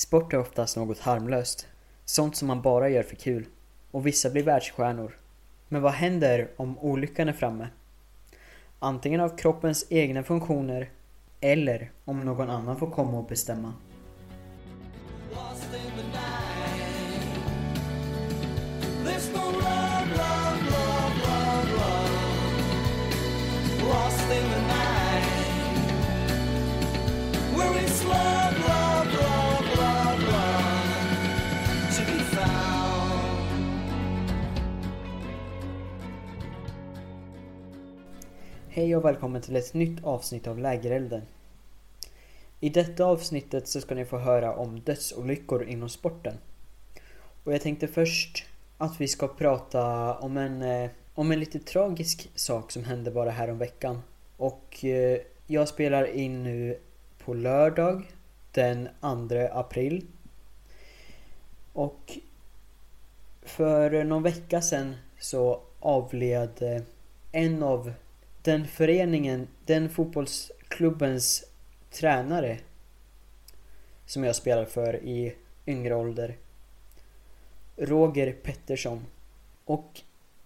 Sport är oftast något harmlöst. Sånt som man bara gör för kul. Och vissa blir världsstjärnor. Men vad händer om olyckan är framme? Antingen av kroppens egna funktioner eller om någon annan får komma och bestämma. Hej och välkommen till ett nytt avsnitt av Lägerelden. I detta avsnittet så ska ni få höra om dödsolyckor inom sporten. Och jag tänkte först att vi ska prata om en, eh, om en lite tragisk sak som hände bara här om veckan. Och eh, jag spelar in nu på lördag den 2 april. Och för någon vecka sedan så avled eh, en av den föreningen, den fotbollsklubbens tränare som jag spelar för i yngre ålder. Roger Pettersson. Och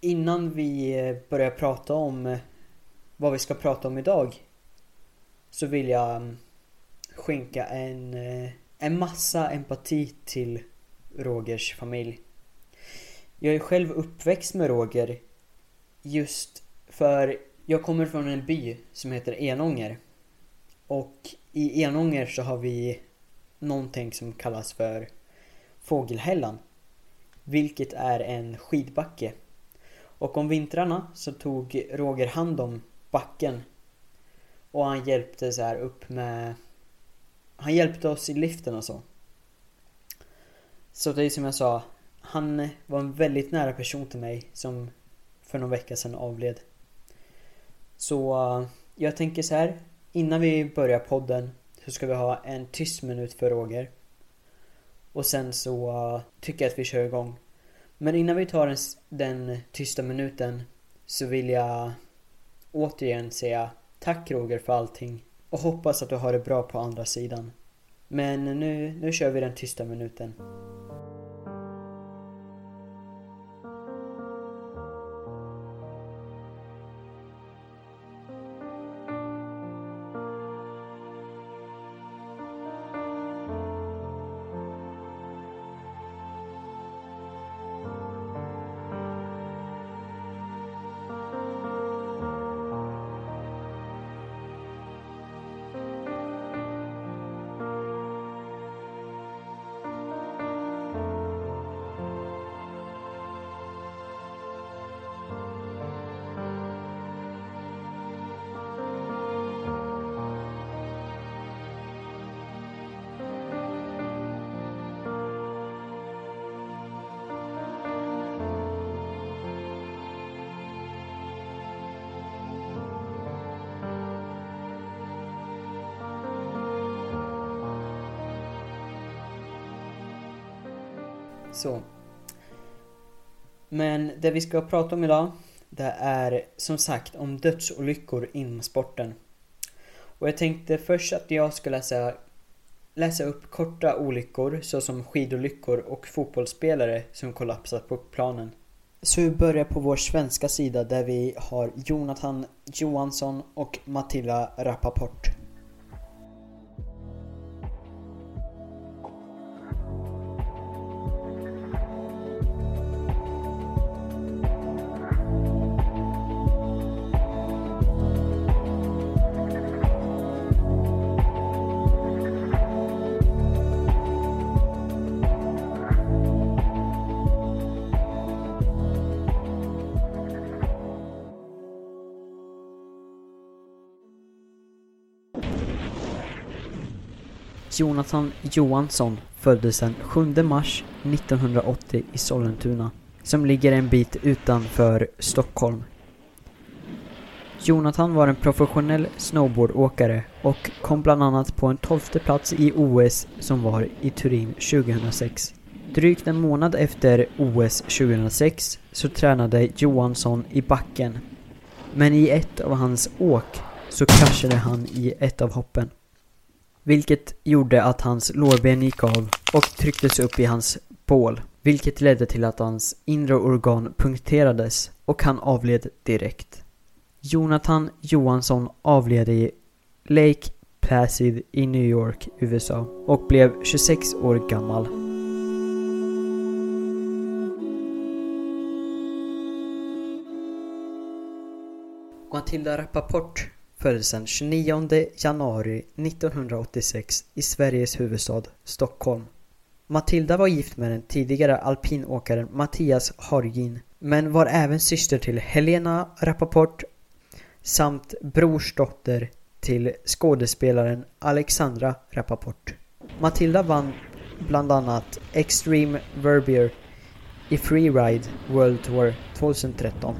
innan vi eh, börjar prata om eh, vad vi ska prata om idag så vill jag mm, skänka en, eh, en massa empati till Rogers familj. Jag är själv uppväxt med Roger just för jag kommer från en by som heter Enånger. Och i Enånger så har vi någonting som kallas för Fågelhällan. Vilket är en skidbacke. Och om vintrarna så tog Roger hand om backen. Och han hjälpte så här upp med... Han hjälpte oss i liften och så. Så det är som jag sa. Han var en väldigt nära person till mig som för någon vecka sedan avled. Så jag tänker så här. Innan vi börjar podden så ska vi ha en tyst minut för Roger. Och sen så uh, tycker jag att vi kör igång. Men innan vi tar den, den tysta minuten så vill jag återigen säga tack Roger för allting. Och hoppas att du har det bra på andra sidan. Men nu, nu kör vi den tysta minuten. Så. Men det vi ska prata om idag det är som sagt om dödsolyckor inom sporten. Och jag tänkte först att jag ska läsa, läsa upp korta olyckor såsom skidolyckor och fotbollsspelare som kollapsat på planen. Så vi börjar på vår svenska sida där vi har Jonathan Johansson och Matilda Rappaport. Jonathan Johansson föddes den 7 mars 1980 i Sollentuna, som ligger en bit utanför Stockholm. Jonathan var en professionell snowboardåkare och kom bland annat på en tolfte plats i OS som var i Turin 2006. Drygt en månad efter OS 2006 så tränade Johansson i backen. Men i ett av hans åk så kraschade han i ett av hoppen vilket gjorde att hans lårben gick av och trycktes upp i hans bål, vilket ledde till att hans inre organ punkterades och han avled direkt. Jonathan Johansson avled i Lake Placid i New York, USA och blev 26 år gammal. Matilda Rappaport föddes den 29 januari 1986 i Sveriges huvudstad Stockholm. Matilda var gift med den tidigare alpinåkaren Mattias Hargin men var även syster till Helena Rappaport samt brorsdotter till skådespelaren Alexandra Rappaport. Matilda vann bland annat Extreme Verbier i Freeride World Tour 2013.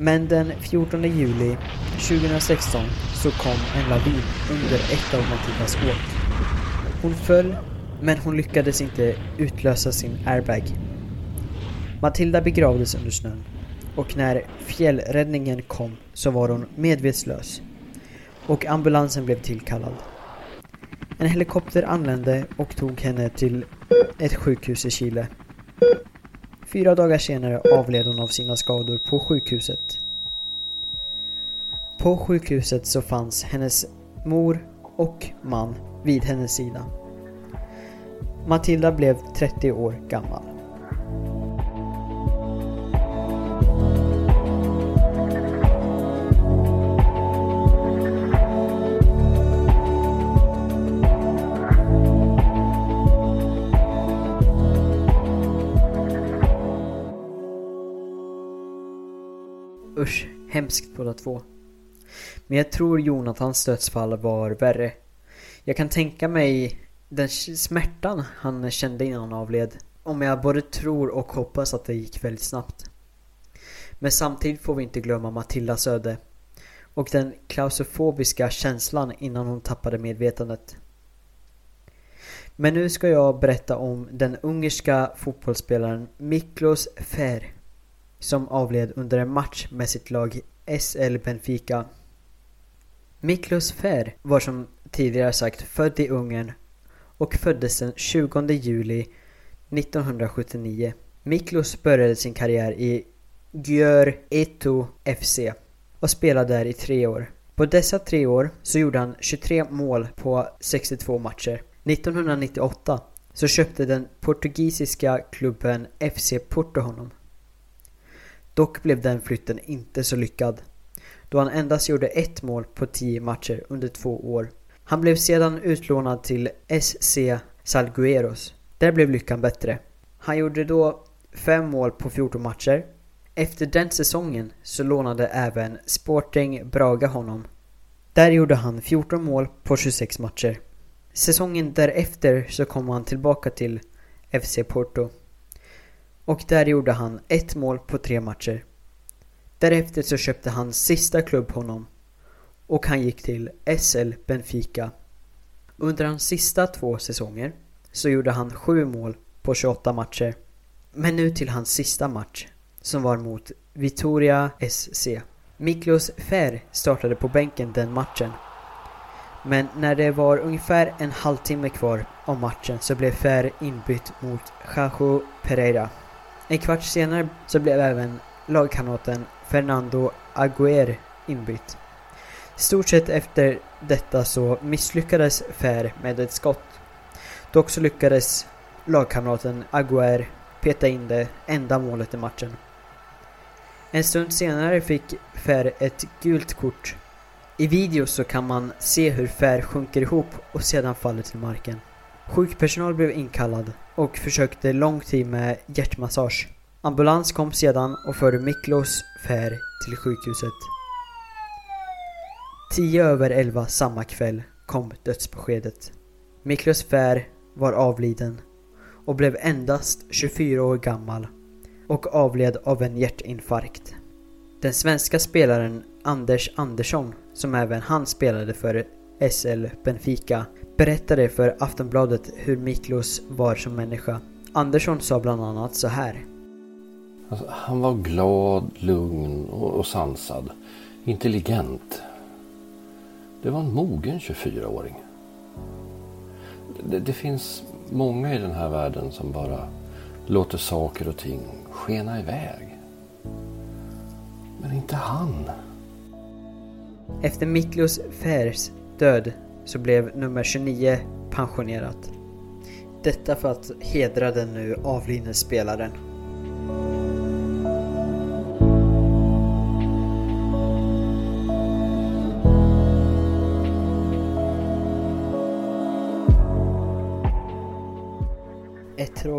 Men den 14 juli 2016 så kom en lavin under ett av Matildas åk. Hon föll, men hon lyckades inte utlösa sin airbag. Matilda begravdes under snön och när fjällräddningen kom så var hon medvetslös och ambulansen blev tillkallad. En helikopter anlände och tog henne till ett sjukhus i Chile. Fyra dagar senare avled hon av sina skador på sjukhuset. På sjukhuset så fanns hennes mor och man vid hennes sida. Matilda blev 30 år gammal. Usch, hemskt båda två. Men jag tror Jonathans dödsfall var värre. Jag kan tänka mig den smärtan han kände innan han avled. Om jag både tror och hoppas att det gick väldigt snabbt. Men samtidigt får vi inte glömma Matildas öde. Och den klaustrofobiska känslan innan hon tappade medvetandet. Men nu ska jag berätta om den ungerska fotbollsspelaren Miklos Fer som avled under en match med sitt lag SL Benfica. Miklos Fer var som tidigare sagt född i Ungern och föddes den 20 juli 1979. Miklos började sin karriär i Györ Eto FC och spelade där i tre år. På dessa tre år så gjorde han 23 mål på 62 matcher. 1998 så köpte den portugisiska klubben FC Porto honom. Dock blev den flytten inte så lyckad. Då han endast gjorde ett mål på 10 matcher under två år. Han blev sedan utlånad till SC Salgueros. Där blev lyckan bättre. Han gjorde då 5 mål på 14 matcher. Efter den säsongen så lånade även Sporting Braga honom. Där gjorde han 14 mål på 26 matcher. Säsongen därefter så kom han tillbaka till FC Porto. Och där gjorde han ett mål på tre matcher. Därefter så köpte hans sista klubb honom och han gick till SL Benfica. Under hans sista två säsonger så gjorde han sju mål på 28 matcher. Men nu till hans sista match som var mot Vitoria SC. Miklos Fer startade på bänken den matchen. Men när det var ungefär en halvtimme kvar av matchen så blev Fer inbytt mot Jajo Pereira. En kvart senare så blev även lagkamraten Fernando Agüer inbytt. Stort sett efter detta så misslyckades Fer med ett skott. Dock så lyckades lagkamraten Agüer peta in det enda målet i matchen. En stund senare fick Fer ett gult kort. I video så kan man se hur Fer sjunker ihop och sedan faller till marken. Sjukpersonal blev inkallad och försökte lång tid med hjärtmassage. Ambulans kom sedan och förde Miklos Fär till sjukhuset. Tio över elva samma kväll kom dödsbeskedet. Miklos Fär var avliden och blev endast 24 år gammal och avled av en hjärtinfarkt. Den svenska spelaren Anders Andersson, som även han spelade för SL Benfica, berättade för Aftonbladet hur Miklos var som människa. Andersson sa bland annat så här. Alltså, han var glad, lugn och, och sansad. Intelligent. Det var en mogen 24-åring. det, det finns många i den här världen som bara låter saker och ting skena iväg. Men inte han. Efter Miklos Färs död så blev nummer 29 pensionerat. Detta för att hedra den nu avlidne spelaren.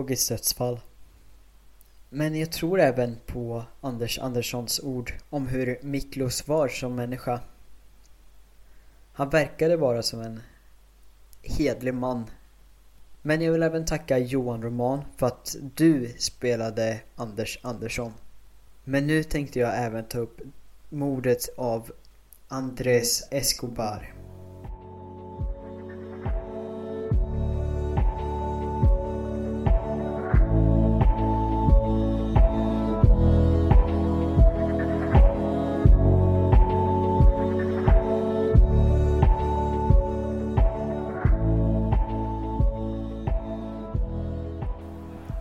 Tragiskt dödsfall. Men jag tror även på Anders Anderssons ord om hur Miklos var som människa. Han verkade vara som en hedlig man. Men jag vill även tacka Johan Roman för att du spelade Anders Andersson. Men nu tänkte jag även ta upp mordet av Andres Escobar.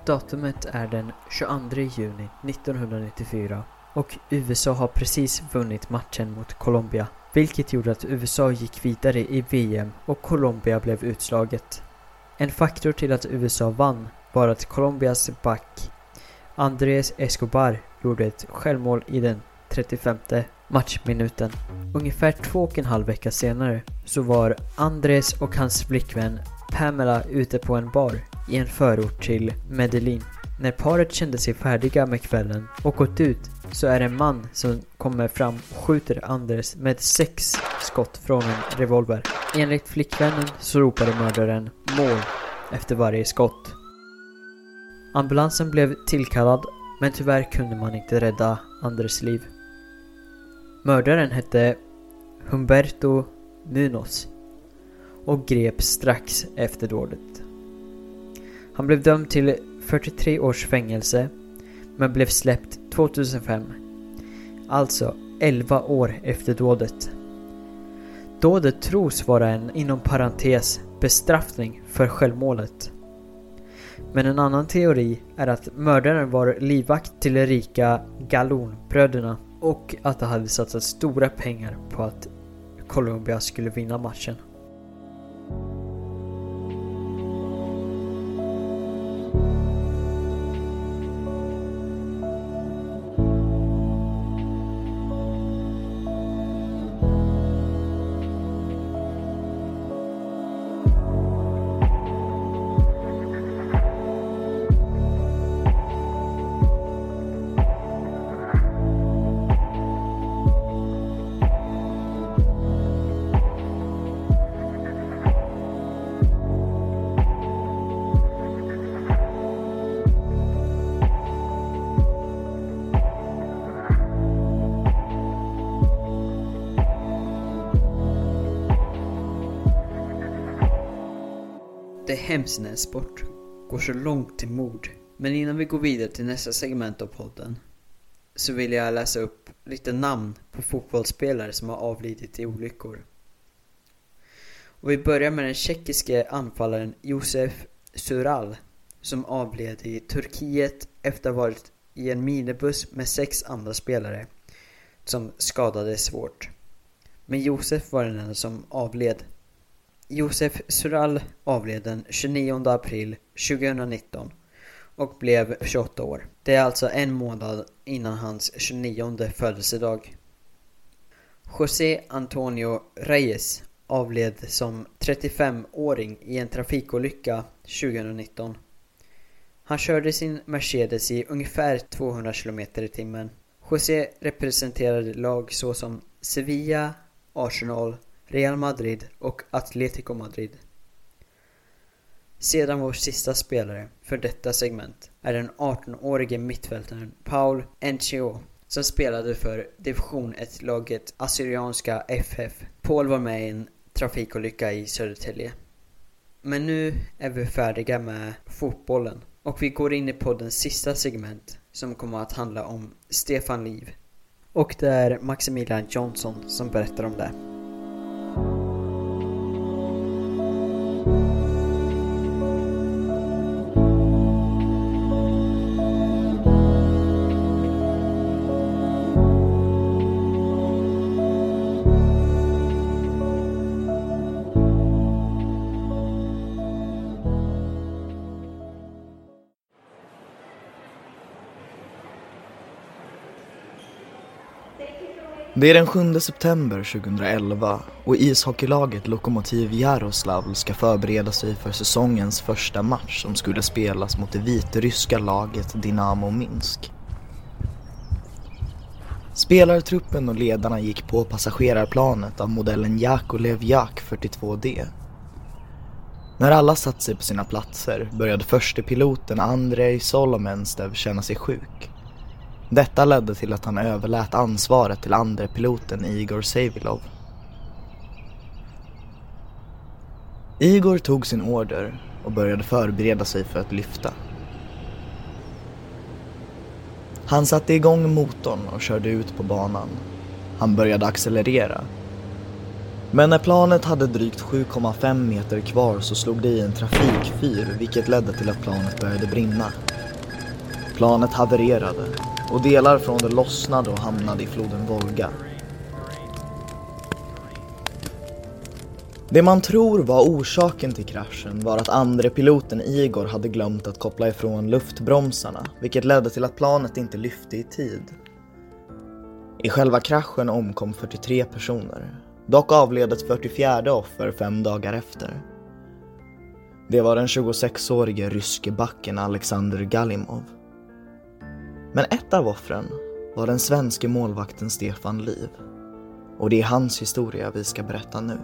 Datumet är den 22 juni 1994 och USA har precis vunnit matchen mot Colombia. Vilket gjorde att USA gick vidare i VM och Colombia blev utslaget. En faktor till att USA vann var att Colombias back Andres Escobar gjorde ett självmål i den 35 matchminuten. Ungefär två och en halv vecka senare så var Andres och hans flickvän Pamela ute på en bar i en förort till Medellin. När paret kände sig färdiga med kvällen och gått ut så är det en man som kommer fram och skjuter Andres med sex skott från en revolver. Enligt flickvännen så ropade mördaren mål efter varje skott. Ambulansen blev tillkallad men tyvärr kunde man inte rädda Andres liv. Mördaren hette Humberto Munoz och greps strax efter dådet. Han blev dömd till 43 års fängelse men blev släppt 2005. Alltså 11 år efter dådet. Dådet tros vara en, inom parentes, bestraffning för självmålet. Men en annan teori är att mördaren var livvakt till de rika Galonbröderna och att de hade satsat stora pengar på att Colombia skulle vinna matchen. Det är hemskt när en sport går så långt till mord. Men innan vi går vidare till nästa segment av podden så vill jag läsa upp lite namn på fotbollsspelare som har avlidit i olyckor. Och vi börjar med den tjeckiske anfallaren Josef Sural som avled i Turkiet efter att ha varit i en minibuss med sex andra spelare som skadades svårt. Men Josef var den enda som avled Josef Sural avled den 29 april 2019 och blev 28 år. Det är alltså en månad innan hans 29 födelsedag. José Antonio Reyes avled som 35-åring i en trafikolycka 2019. Han körde sin Mercedes i ungefär 200 km i timmen. José representerade lag såsom Sevilla, Arsenal, Real Madrid och Atletico Madrid. Sedan vår sista spelare för detta segment är den 18-årige mittfältaren Paul Enchio som spelade för division 1-laget Assyrianska FF. Paul var med i en trafikolycka i Södertälje. Men nu är vi färdiga med fotbollen och vi går in i poddens sista segment som kommer att handla om Stefan Liv. Och det är Maximilian Johnson som berättar om det. Det är den 7 september 2011 och ishockeylaget Lokomotiv Jaroslavl ska förbereda sig för säsongens första match som skulle spelas mot det vitryska laget Dynamo Minsk. Spelartruppen och ledarna gick på passagerarplanet av modellen Yakolev Jak 42D. När alla satt sig på sina platser började förste piloten Andrei Solomenstev känna sig sjuk. Detta ledde till att han överlät ansvaret till andre piloten Igor Savilov. Igor tog sin order och började förbereda sig för att lyfta. Han satte igång motorn och körde ut på banan. Han började accelerera. Men när planet hade drygt 7,5 meter kvar så slog det i en trafikfyr vilket ledde till att planet började brinna. Planet havererade och delar från det lossnade och hamnade i floden Volga. Det man tror var orsaken till kraschen var att andre piloten Igor hade glömt att koppla ifrån luftbromsarna, vilket ledde till att planet inte lyfte i tid. I själva kraschen omkom 43 personer. Dock avled ett 44 offer fem dagar efter. Det var den 26-årige ryske backen Alexander Galimov. Men ett av offren var den svenske målvakten Stefan Liv. Och det är hans historia vi ska berätta nu.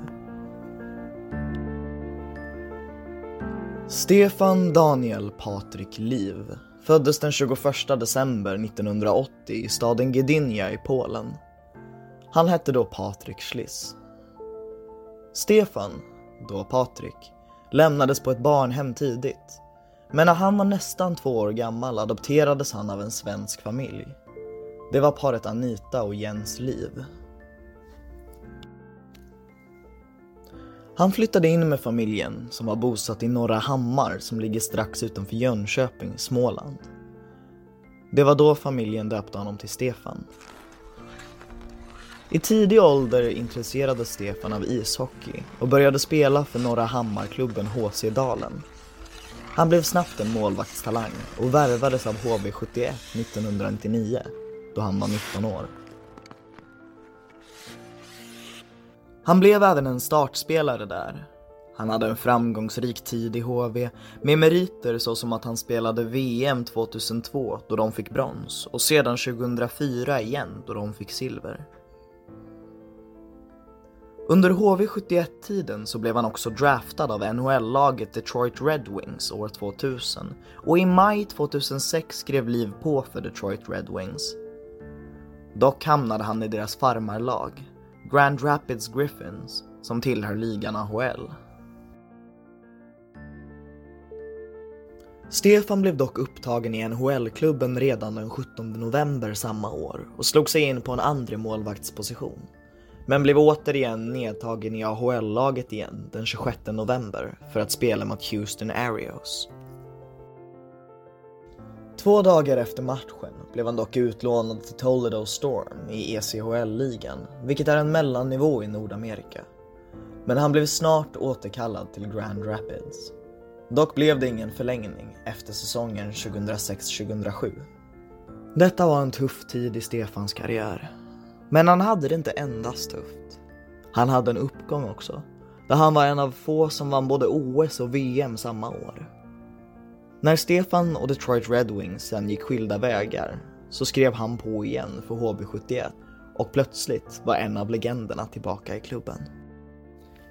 Stefan Daniel Patrik Liv föddes den 21 december 1980 i staden Gdynia i Polen. Han hette då Patrik Schliss. Stefan, då Patrik, lämnades på ett barnhem tidigt. Men när han var nästan två år gammal adopterades han av en svensk familj. Det var paret Anita och Jens Liv. Han flyttade in med familjen som var bosatt i Norra Hammar som ligger strax utanför Jönköping, Småland. Det var då familjen döpte honom till Stefan. I tidig ålder intresserades Stefan av ishockey och började spela för Norra Hammarklubben HC Dalen. Han blev snabbt en målvaktstalang och värvades av HV71 1999 då han var 19 år. Han blev även en startspelare där. Han hade en framgångsrik tid i HV med meriter såsom att han spelade VM 2002 då de fick brons och sedan 2004 igen då de fick silver. Under HV71-tiden så blev han också draftad av NHL-laget Detroit Red Wings år 2000 och i maj 2006 skrev Liv på för Detroit Red Wings. Dock hamnade han i deras farmarlag, Grand Rapids Griffins, som tillhör ligan AHL. Stefan blev dock upptagen i NHL-klubben redan den 17 november samma år och slog sig in på en andra målvaktsposition. Men blev återigen nedtagen i AHL-laget igen den 26 november för att spela mot Houston Arios. Två dagar efter matchen blev han dock utlånad till Toledo Storm i ECHL-ligan, vilket är en mellannivå i Nordamerika. Men han blev snart återkallad till Grand Rapids. Dock blev det ingen förlängning efter säsongen 2006-2007. Detta var en tuff tid i Stefans karriär. Men han hade det inte endast tufft. Han hade en uppgång också, där han var en av få som vann både OS och VM samma år. När Stefan och Detroit Red Wings sen gick skilda vägar så skrev han på igen för HB71 och plötsligt var en av legenderna tillbaka i klubben.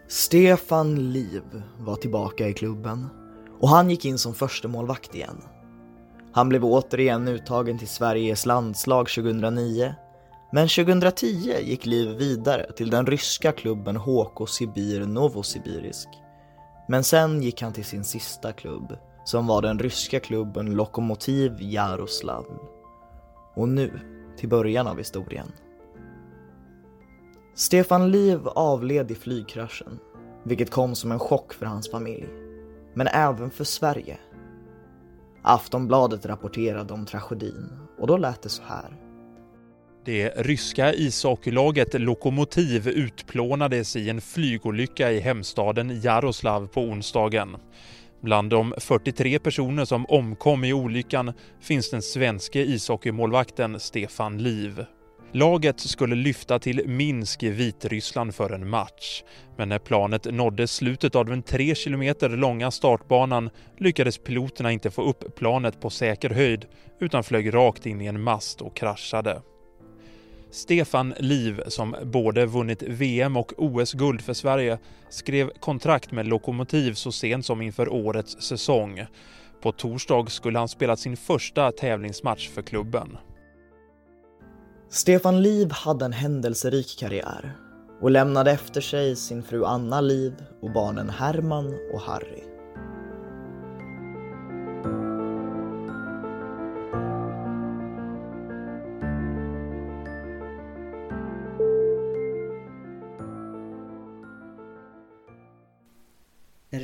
Stefan Liv var tillbaka i klubben och han gick in som första målvakt igen. Han blev återigen uttagen till Sveriges landslag 2009 men 2010 gick Liv vidare till den ryska klubben HK Sibir Novosibirisk. Men sen gick han till sin sista klubb som var den ryska klubben Lokomotiv Jaroslavl. Och nu till början av historien. Stefan Liv avled i flygkraschen, vilket kom som en chock för hans familj. Men även för Sverige. Aftonbladet rapporterade om tragedin och då lät det så här. Det ryska ishockeylaget Lokomotiv utplånades i en flygolycka i hemstaden Jaroslav på onsdagen. Bland de 43 personer som omkom i olyckan finns den svenske ishockeymålvakten Stefan Liv. Laget skulle lyfta till Minsk i Vitryssland för en match. Men när planet nådde slutet av den 3 kilometer långa startbanan lyckades piloterna inte få upp planet på säker höjd utan flög rakt in i en mast och kraschade. Stefan Liv, som både vunnit VM och OS-guld för Sverige, skrev kontrakt med Lokomotiv så sent som inför årets säsong. På torsdag skulle han spela sin första tävlingsmatch för klubben. Stefan Liv hade en händelserik karriär och lämnade efter sig sin fru Anna Liv och barnen Herman och Harry.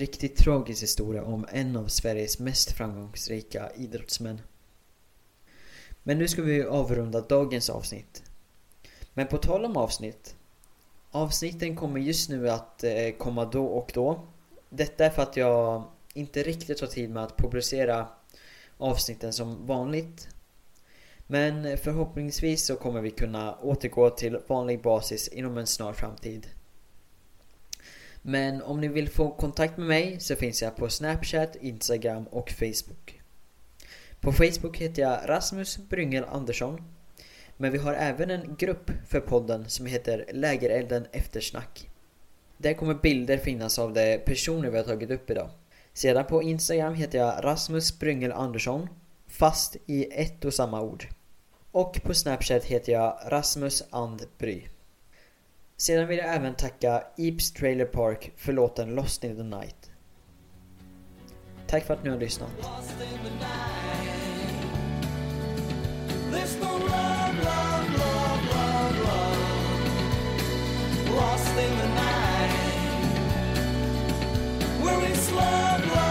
Riktigt tragisk historia om en av Sveriges mest framgångsrika idrottsmän. Men nu ska vi avrunda dagens avsnitt. Men på tal om avsnitt. Avsnitten kommer just nu att eh, komma då och då. Detta är för att jag inte riktigt har tid med att publicera avsnitten som vanligt. Men förhoppningsvis så kommer vi kunna återgå till vanlig basis inom en snar framtid. Men om ni vill få kontakt med mig så finns jag på Snapchat, Instagram och Facebook. På Facebook heter jag Rasmus Bryngel Andersson. Men vi har även en grupp för podden som heter Lägerelden Eftersnack. Där kommer bilder finnas av de personer vi har tagit upp idag. Sedan på Instagram heter jag Rasmus Bryngel Andersson fast i ett och samma ord. Och på Snapchat heter jag Rasmus And Bry. Sedan vill jag även tacka Eeps Trailer Park för låten Lost in the Night. Tack för att ni har lyssnat. lost in the night. Where is love, love?